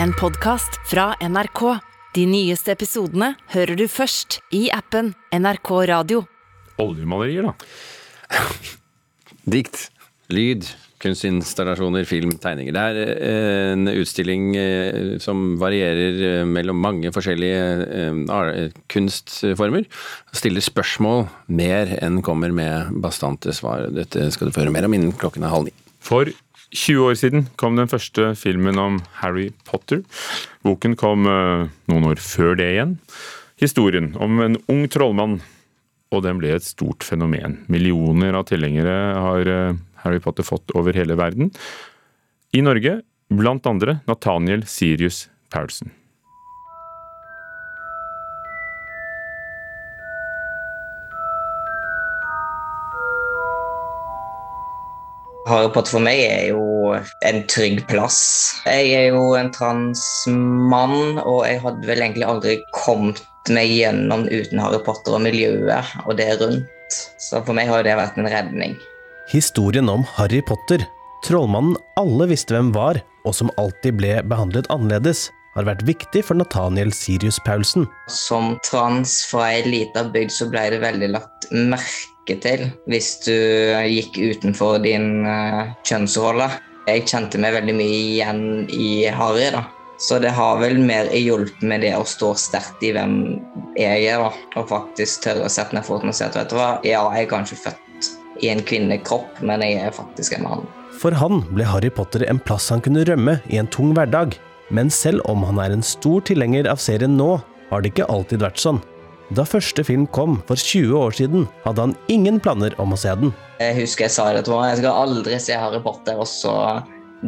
en podkast fra NRK. De nyeste episodene hører du først i appen NRK Radio. Oljemalerier, da. Dikt, lyd, kunstinstallasjoner, film, tegninger. Det er eh, en utstilling eh, som varierer eh, mellom mange forskjellige kunstformer. Stiller spørsmål mer enn kommer med bastante svar. Dette skal du få høre mer om innen klokken er halv ni. For 20 år siden kom den første filmen om Harry Potter. Boken kom eh, noen år før det igjen. Historien om en ung trollmann, og den ble et stort fenomen. Millioner av tilhengere har eh, Harry Potter fått over hele verden. I Norge blant andre Nathaniel Sirius Paulsen. Harry Potter for meg er jo en trygg plass. Jeg er jo en transmann, og jeg hadde vel egentlig aldri kommet meg gjennom uten Harry Potter og miljøet og det rundt. Så for meg har det vært en redning. Historien om Harry Potter, trollmannen alle visste hvem var, og som alltid ble behandlet annerledes, har vært viktig for Nathaniel Sirius Paulsen. Som trans fra ei lita bygd så ble det veldig lagt merke til hvis du gikk utenfor din eh, kjønnsrolle. Jeg kjente meg veldig mye igjen i Harry, da. Så det har vel mer hjulpet med det å stå sterkt i hvem jeg er, da. Og faktisk tørre å sette ned foten og si at vet du hva, ja, jeg er kanskje født i en kvinnekropp, men jeg er faktisk en mann. For han ble Harry Potter en plass han kunne rømme i en tung hverdag. Men selv om han er en stor tilhenger av serien nå, har det ikke alltid vært sånn. Da første film kom for 20 år siden, hadde han ingen planer om å se den. Jeg husker jeg sa det til henne, jeg skal aldri se Harry Potter, og så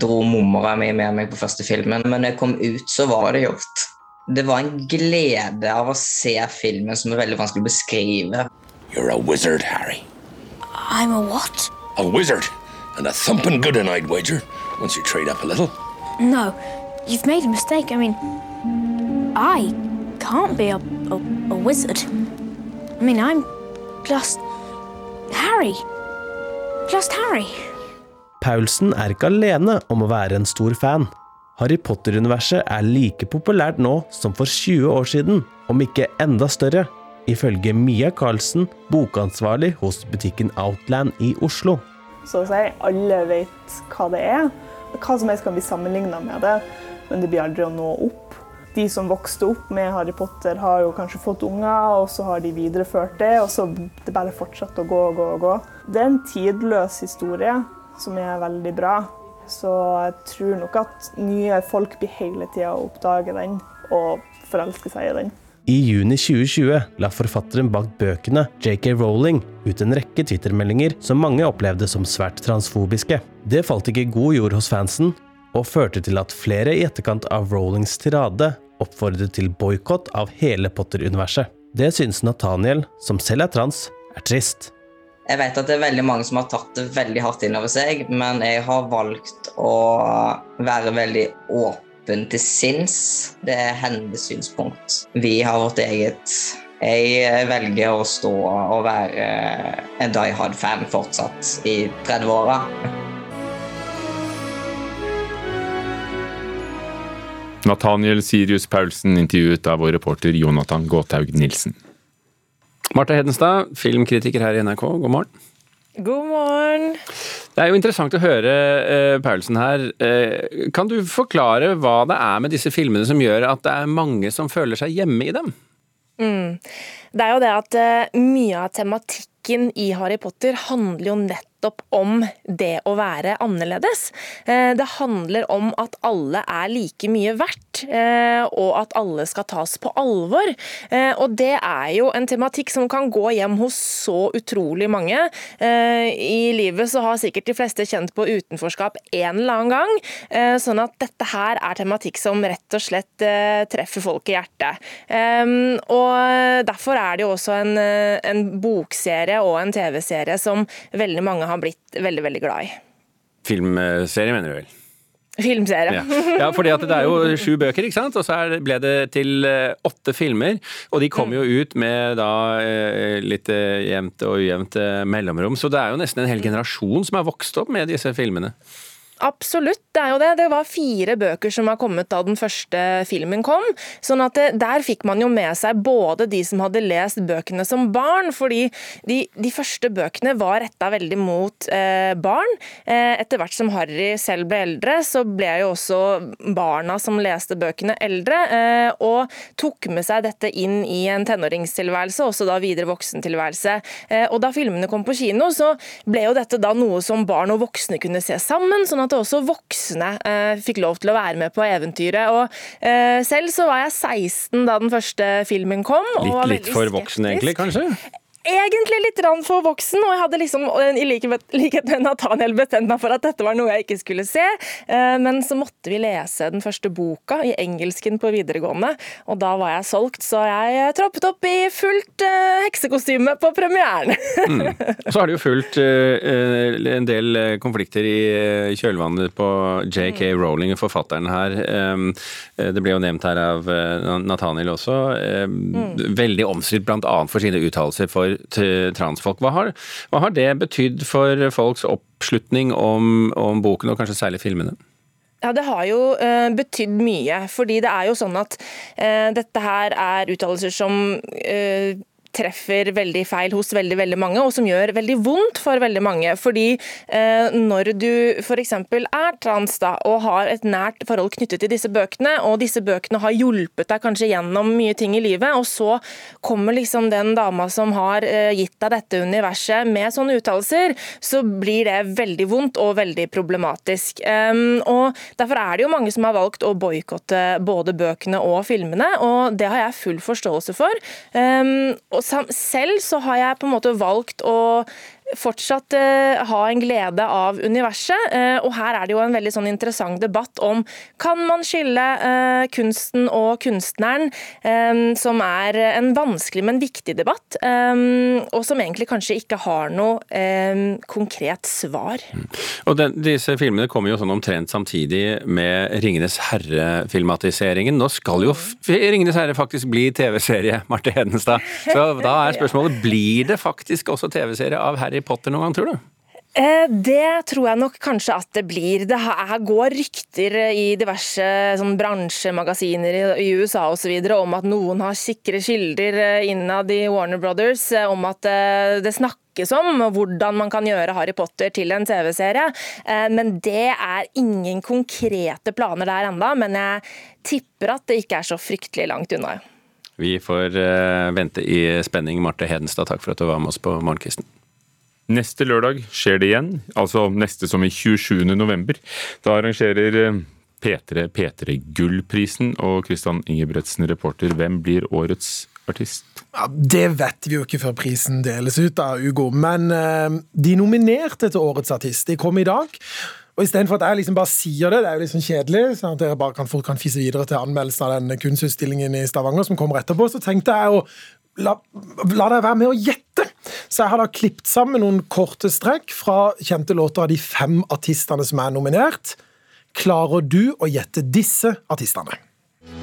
dro mormora mi med meg på første filmen. Men når jeg kom ut, så var det gjort. Det var en glede av å se filmen som er veldig vanskelig å beskrive. You're a wizard, Harry. I'm a what? A wizard. And a thumping good one, I'd wager, once you trade up a little. No, you've made a mistake. I mean, I can't be a, a, a wizard. I mean, I'm just Harry. Just Harry. Paulsen er ikke alene om å være en stor fan. Harry Potter-universet er like populært nå som for 20 år siden, om ikke enda større, ifølge Mia Karlsen, bokansvarlig hos butikken Outland i Oslo. Så å si alle vet hva det er. Hva som helst kan bli sammenligna med det, men det blir aldri å nå opp. De som vokste opp med Harry Potter, har jo kanskje fått unger, og så har de videreført det, og så det bare fortsatt å gå og gå og gå. Det er en tidløs historie som er veldig bra. Så jeg tror nok at nye folk blir hele tida å oppdage den og forelske seg i den. I juni 2020 la forfatteren bak bøkene, JK Rowling, ut en rekke Twitter-meldinger som mange opplevde som svært transfobiske. Det falt ikke i god jord hos fansen, og førte til at flere i etterkant av Rowlings tirade oppfordret til boikott av hele Potter-universet. Det synes Nathaniel, som selv er trans, er trist. Jeg vet at det er veldig mange som har tatt det veldig hardt inn over seg, men jeg har valgt å være veldig åpen til sinns. Det er hennes synspunkt. Vi har vårt eget. Jeg velger å stå og være en Die Hard-fan fortsatt i 30-åra. Nathaniel Sirius Paulsen intervjuet av vår reporter Jonathan Gåthaug Nilsen. Marte Hedenstad, filmkritiker her i NRK, god morgen. God morgen. Det er jo interessant å høre uh, Paulsen her. Uh, kan du forklare hva det er med disse filmene som gjør at det er mange som føler seg hjemme i dem? Mm. Det er jo det at uh, mye av tematikken i Harry Potter handler jo nettopp om det å være annerledes. Eh, Det handler om at alle er like mye verdt, eh, og at alle skal tas på alvor. Eh, Og det er jo en tematikk som kan gå hjem hos så utrolig mange. I livet så har sikkert de fleste kjent på utenforskap en eller annen gang, sånn at dette her er tematikk som rett og slett treffer folk i hjertet. Og derfor er det jo også en, en bokserie og en TV-serie som veldig mange har blitt veldig, veldig glad i. Filmserie, mener du vel? Filmserie. Ja. ja, fordi det er jo sju bøker, ikke sant? og så ble det til eh, åtte filmer. Og de kom jo ut med da eh, litt eh, jevnt og ujevnt mellomrom. Så det er jo nesten en hel generasjon som er vokst opp med disse filmene. Absolutt, det er jo det. Det var fire bøker som har kommet da den første filmen kom. sånn at det, der fikk man jo med seg både de som hadde lest bøkene som barn, fordi de, de første bøkene var retta veldig mot eh, barn. Eh, etter hvert som Harry selv ble eldre, så ble jo også barna som leste bøkene, eldre, eh, og tok med seg dette inn i en tenåringstilværelse, også da videre voksentilværelse. Eh, og da filmene kom på kino, så ble jo dette da noe som barn og voksne kunne se sammen, sånn at også voksne eh, fikk lov til å være med på eventyret. Og eh, selv så var jeg 16 da den første filmen kom. Litt, litt for voksen, egentlig, kanskje? Egentlig litt rann for voksen, og jeg hadde liksom, i likhet med Nathaniel bestemt meg for at dette var noe jeg ikke skulle se. Eh, Men så måtte vi lese den første boka i engelsken på videregående, og da var jeg solgt, så jeg troppet opp i fullt eh, heksekostyme på premieren. mm. så har det jo fulgt eh, en del eh, konflikter i eh, kjølvannet på JK Rowling, forfatteren her. Eh, det ble jo nevnt her av eh, Nathaniel også. Um, Veldig omstridt bl.a. for sine uttalelser for t- transfolk. Hva har, hva har det betydd for folks oppslutning om, om boken, og kanskje særlig filmene? Ja, Det har jo uh, betydd mye. fordi det er jo sånn at eh, dette her er uttalelser som eh, treffer veldig feil hos veldig veldig mange, og som gjør veldig vondt for veldig mange. Fordi eh, når du f.eks. er trans da, og har et nært forhold knyttet til disse bøkene, og disse bøkene har hjulpet deg kanskje gjennom mye ting i livet, og så kommer liksom den dama som har eh, gitt deg dette universet med sånne uttalelser, så blir det veldig vondt og veldig problematisk. Um, og Derfor er det jo mange som har valgt å boikotte både bøkene og filmene, og det har jeg full forståelse for. Um, og selv så har jeg på en måte valgt å fortsatt eh, ha en glede av universet. Eh, og her er det jo en veldig sånn interessant debatt om kan man skille eh, kunsten og kunstneren, som er en vanskelig, men viktig debatt, og som egentlig kanskje ikke har noe konkret svar. Og den, Disse filmene kommer jo sånn omtrent samtidig med Ringenes herre-filmatiseringen. Nå skal jo Ringenes herre faktisk bli TV-serie, Marte Hedenstad. Så da er spørsmålet blir det faktisk også TV-serie av Harry Potter noen gang, tror du? Eh, Det tror jeg nok kanskje at det blir. Det går rykter i diverse sånn bransjemagasiner i, USA og så videre om at noen har sikre kilder eh, innad i Warner Brothers eh, om at eh, det snakkes om hvordan man kan gjøre Harry Potter til en TV-serie. Eh, Men det er ingen konkrete planer der enda, men jeg tipper at det ikke er så fryktelig langt unna. Vi får eh, vente i spenning. Marte Hedenstad, takk for at du var med oss på Morgenkvisten. Neste lørdag skjer det igjen, altså neste som i 27. november. Da arrangerer eh, P3 P3 Gullprisen, og Kristian Ingebretsen, reporter, hvem blir årets artist? Ja, det vet vi jo ikke før prisen deles ut, da, Ugo. Men eh, de nominerte til Årets artist de kom i dag. Og Istedenfor at jeg liksom bare sier det, det er jo sånn kjedelig, sånn at dere bare kan, fort kan fise videre til anmeldelsen av den kunstutstillingen i Stavanger som kommer etterpå, så tenkte jeg å la, la deg være med å gjette. Så jeg har da klippet sammen noen korte strekk fra kjente låter av de fem artistene som er nominert. Klarer du å gjette disse artistene?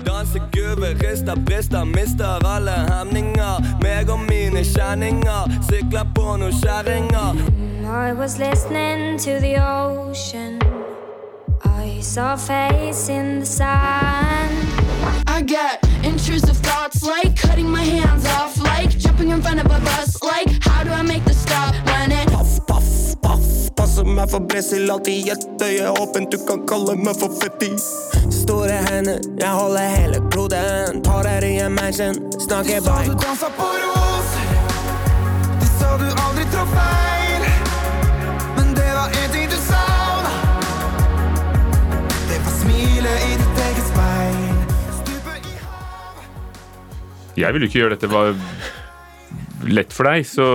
Dansegulvet rister, brister, mister alle hemninger. Meg og mine kjenninger, sykler på noen kjerringer. I was listening to the ocean. I saw face in the sand. I get intrusive thoughts like cutting my hands off, like jumping in front of a bus, like how do I make the stop when it Paff, paff, paff. Passer meg for Bresil, alltid et øye åpent. Du kan kalle meg for fetti. Store hender, jeg holder hele kloden. Tar her i en mansion, snakker Sa du bare dansa på ros, De sa du aldri traff feil Jeg vil jo ikke gjøre dette var lett for deg, så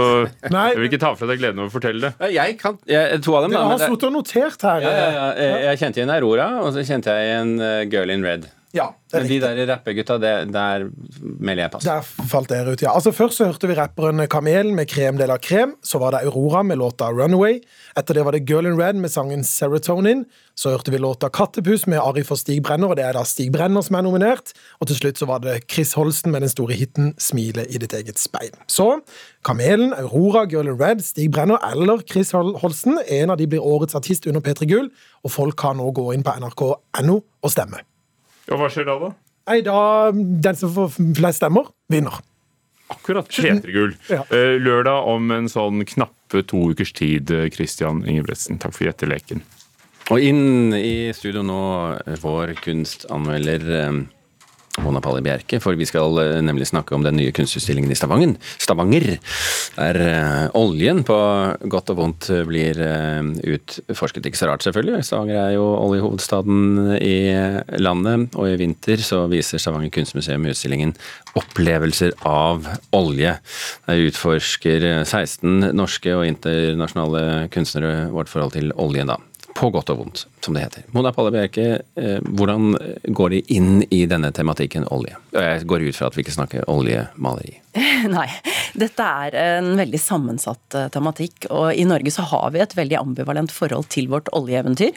Nei. jeg vil ikke ta fra deg gleden over å fortelle det. Jeg kan, jeg, to av dem, da. Dere har sittet og notert her. Ja, ja, ja. Jeg- Jeg kjente igjen Aurora, og så kjente jeg igjen eh, Girl in Red. Ja, det er Men de der rappegutta, det- der melder jeg pass. Der falt dere ut, ja. Altså Først så hørte vi rapperen Kamelen med Krem de la Krem. Så var det Aurora med låta Runaway. Etter det var det Girl in Red med sangen Serotonin. Så hørte vi låta Kattepus med Arif og Stig Brenner, og det er da Stig Brenner som er nominert. Og til slutt så var det Chris Holsten med den store hiten Smile i ditt eget speil. Så Kamelen, Aurora, Girl in Red, Stig Brenner eller Chris Hol- Holsten, en av de blir årets artist under P3 Gull, og folk kan nå gå inn på nrk.no og stemme. Og hva skjer da, da? Nei, da Den som får flest stemmer, vinner. Akkurat. P3-gull. Ja. Eh, Lørdag om en sånn knappe to ukers tid, eh, Christian Ingebretsen. Takk for gjetteleken. Og inn i studio nå vår kunstanmelder eh, Mona Palle Bjerke, for vi skal eh, nemlig snakke om den nye kunstutstillingen i Stavanger. Stavanger, der eh, oljen på godt og vondt blir eh, utforsket. Ikke så rart, selvfølgelig. Stavanger er jo oljehovedstaden i landet, og i vinter så viser Stavanger kunstmuseum utstillingen 'Opplevelser av olje'. Der utforsker 16 norske og internasjonale kunstnere vårt forhold til oljen, da på godt og vondt, som det heter. Mona Palle Bjerke, eh, hvordan går de inn i denne tematikken olje? Jeg går ut fra at vi ikke snakker oljemaleri. Nei, dette er en veldig sammensatt eh, tematikk. Og i Norge så har vi et veldig ambivalent forhold til vårt oljeeventyr.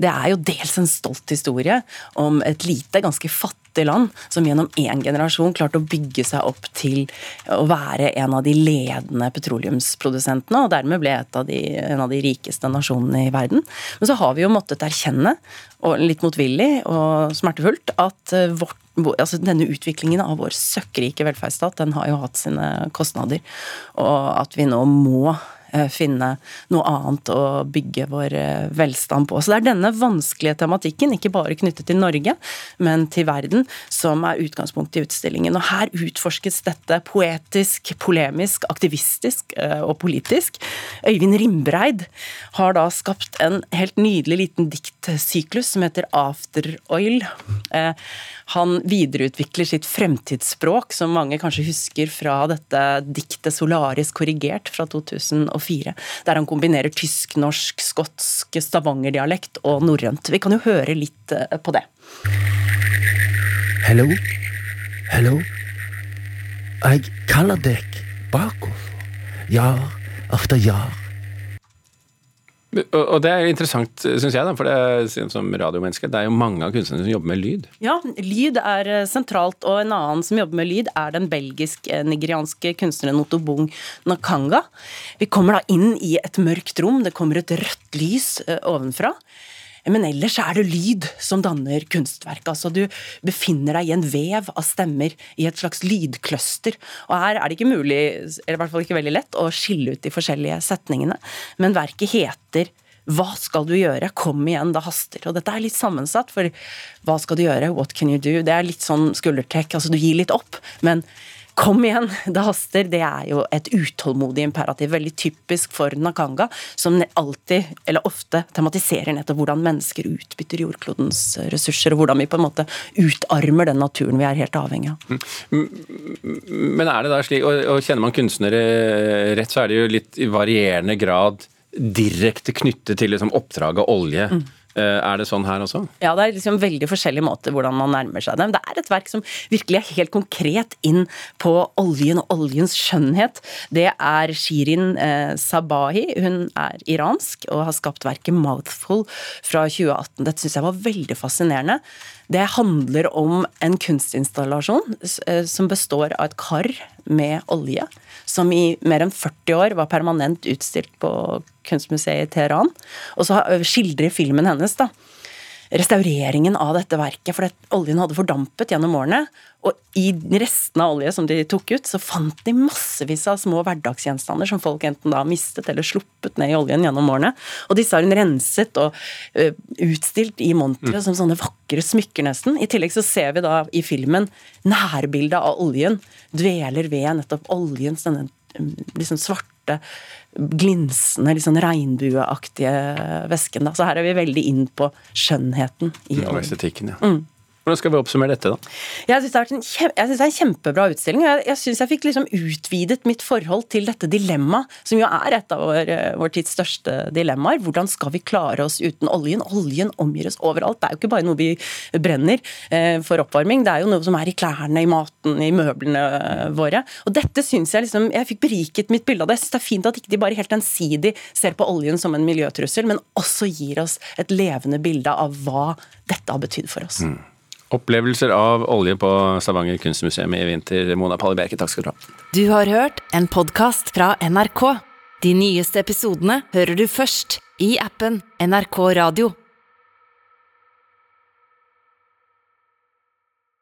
Det er jo dels en stolt historie om et lite, ganske fattig land som gjennom én generasjon klarte å bygge seg opp til å være en av de ledende petroleumsprodusentene, og dermed ble av de, en av de rikeste nasjonene i verden. Men så har vi jo måttet erkjenne, og litt motvillig og smertefullt, at eh, vårt altså denne utviklingen av vår søkkrike velferdsstat den har jo hatt sine kostnader. Og at vi nå må eh, finne noe annet å bygge vår eh, velstand på. Så det er denne vanskelige tematikken, ikke bare knyttet til Norge, men til verden, som er utgangspunktet i utstillingen. Og her utforskes dette poetisk, polemisk, aktivistisk eh, og politisk. Øyvind Rimbreid har da skapt en helt nydelig liten diktsyklus som heter After Oil. Eh, Han videreutvikler sitt fremtidsspråk, som mange kanskje husker fra dette diktet 'Solaris korrigert' fra 2004, der han kombinerer tysk, norsk, skotsk, stavangerdialekt og norrønt. Vi kan jo høre litt eh, på det. Hallo? Hallo? Jeg kaller deg bakover. Ja, efter ja. Og det er interessant, syns jeg, da, for det som radiomenneske, det er jo mange av kunstnerne som jobber med lyd. Ja, lyd er eh, sentralt, og en annen som jobber med lyd, er den belgisk-nigerianske kunstneren Notobung Nakanga. Vi kommer da inn i et mørkt rom, det kommer et rødt lys eh, ovenfra. Men ellers er det lyd som danner kunstverket. Altså du befinner deg i en vev av stemmer i et slags lydcluster. Og her er det ikke mulig, eller i hvert fall ikke veldig lett, å skille ut de forskjellige setningene. Men verket heter hva skal du gjøre? Kom igjen, det haster. Og dette er litt sammensatt, for hva skal du gjøre? What can you do? Det er litt sånn skuldertrekk, altså du gir litt opp. Men kom igjen, det haster. Det er jo et utålmodig imperativ. Veldig typisk for Nakanga, som alltid, eller ofte, tematiserer nettopp hvordan mennesker utbytter jordklodens ressurser, og hvordan vi på en måte utarmer den naturen vi er helt avhengig av. Men er det da slik, og, kjenner man kunstnere rett, så er det jo litt i varierende grad direkte knyttet til liksom oppdraget olje. Eh, Er det sånn her også? Ja, det er liksom veldig forskjellige måter hvordan man nærmer seg dem. Det er et verk som virkelig er helt konkret inn på oljen og oljens skjønnhet. Det er Shirin eh, Sabahi. Hun er iransk og har skapt verket 'Mouthful' fra 2018. Dette syns jeg var veldig fascinerende. Det handler om en kunstinstallasjon eh, som består av et kar med olje, som i mer enn 40 år var permanent utstilt på kunstmuseet i Teheran. Og så skildrer filmen hennes da, restaureringen av dette verket, for oljen hadde fordampet gjennom årene. Og i restene av olje som de tok ut, så fant de massevis av små hverdagsgjenstander som folk enten da mistet eller sluppet ned i oljen gjennom årene. Og disse har hun renset og ø, utstilt i monteret Mm. som sånne vakre smykker, nesten. I tillegg så ser vi da i filmen nærbildet av oljen dveler ved nettopp oljens denne liksom svarte glinsende, sånn regnbueaktige væsken. Da. Så her er vi veldig inn på skjønnheten i Og estetikken, ja. Mm. Hvordan skal vi oppsummere dette, da? Jeg syns det, det er en kjempebra utstilling. Jeg, jeg syns jeg fikk liksom utvidet mitt forhold til dette dilemmaet, som jo er et av vår, eh, vår tids største dilemmaer. Hvordan skal vi klare oss uten oljen? Oljen omgir oss overalt. Det er jo ikke bare noe vi brenner eh, for oppvarming, det er jo noe som er i klærne, i maten, i møblene eh, våre. Og dette syns jeg liksom Jeg fikk beriket mitt bilde av det. Jeg syns det er fint at ikke de bare helt ensidig ser på oljen som en miljøtrussel, men også gir oss et levende bilde av hva dette har betydd for oss. Opplevelser av olje på Stavanger kunstmuseum i vinter. Mona Palle Bjerke, takk skal du ha. Du har hørt en podkast fra NRK. De nyeste episodene hører du først i appen NRK Radio.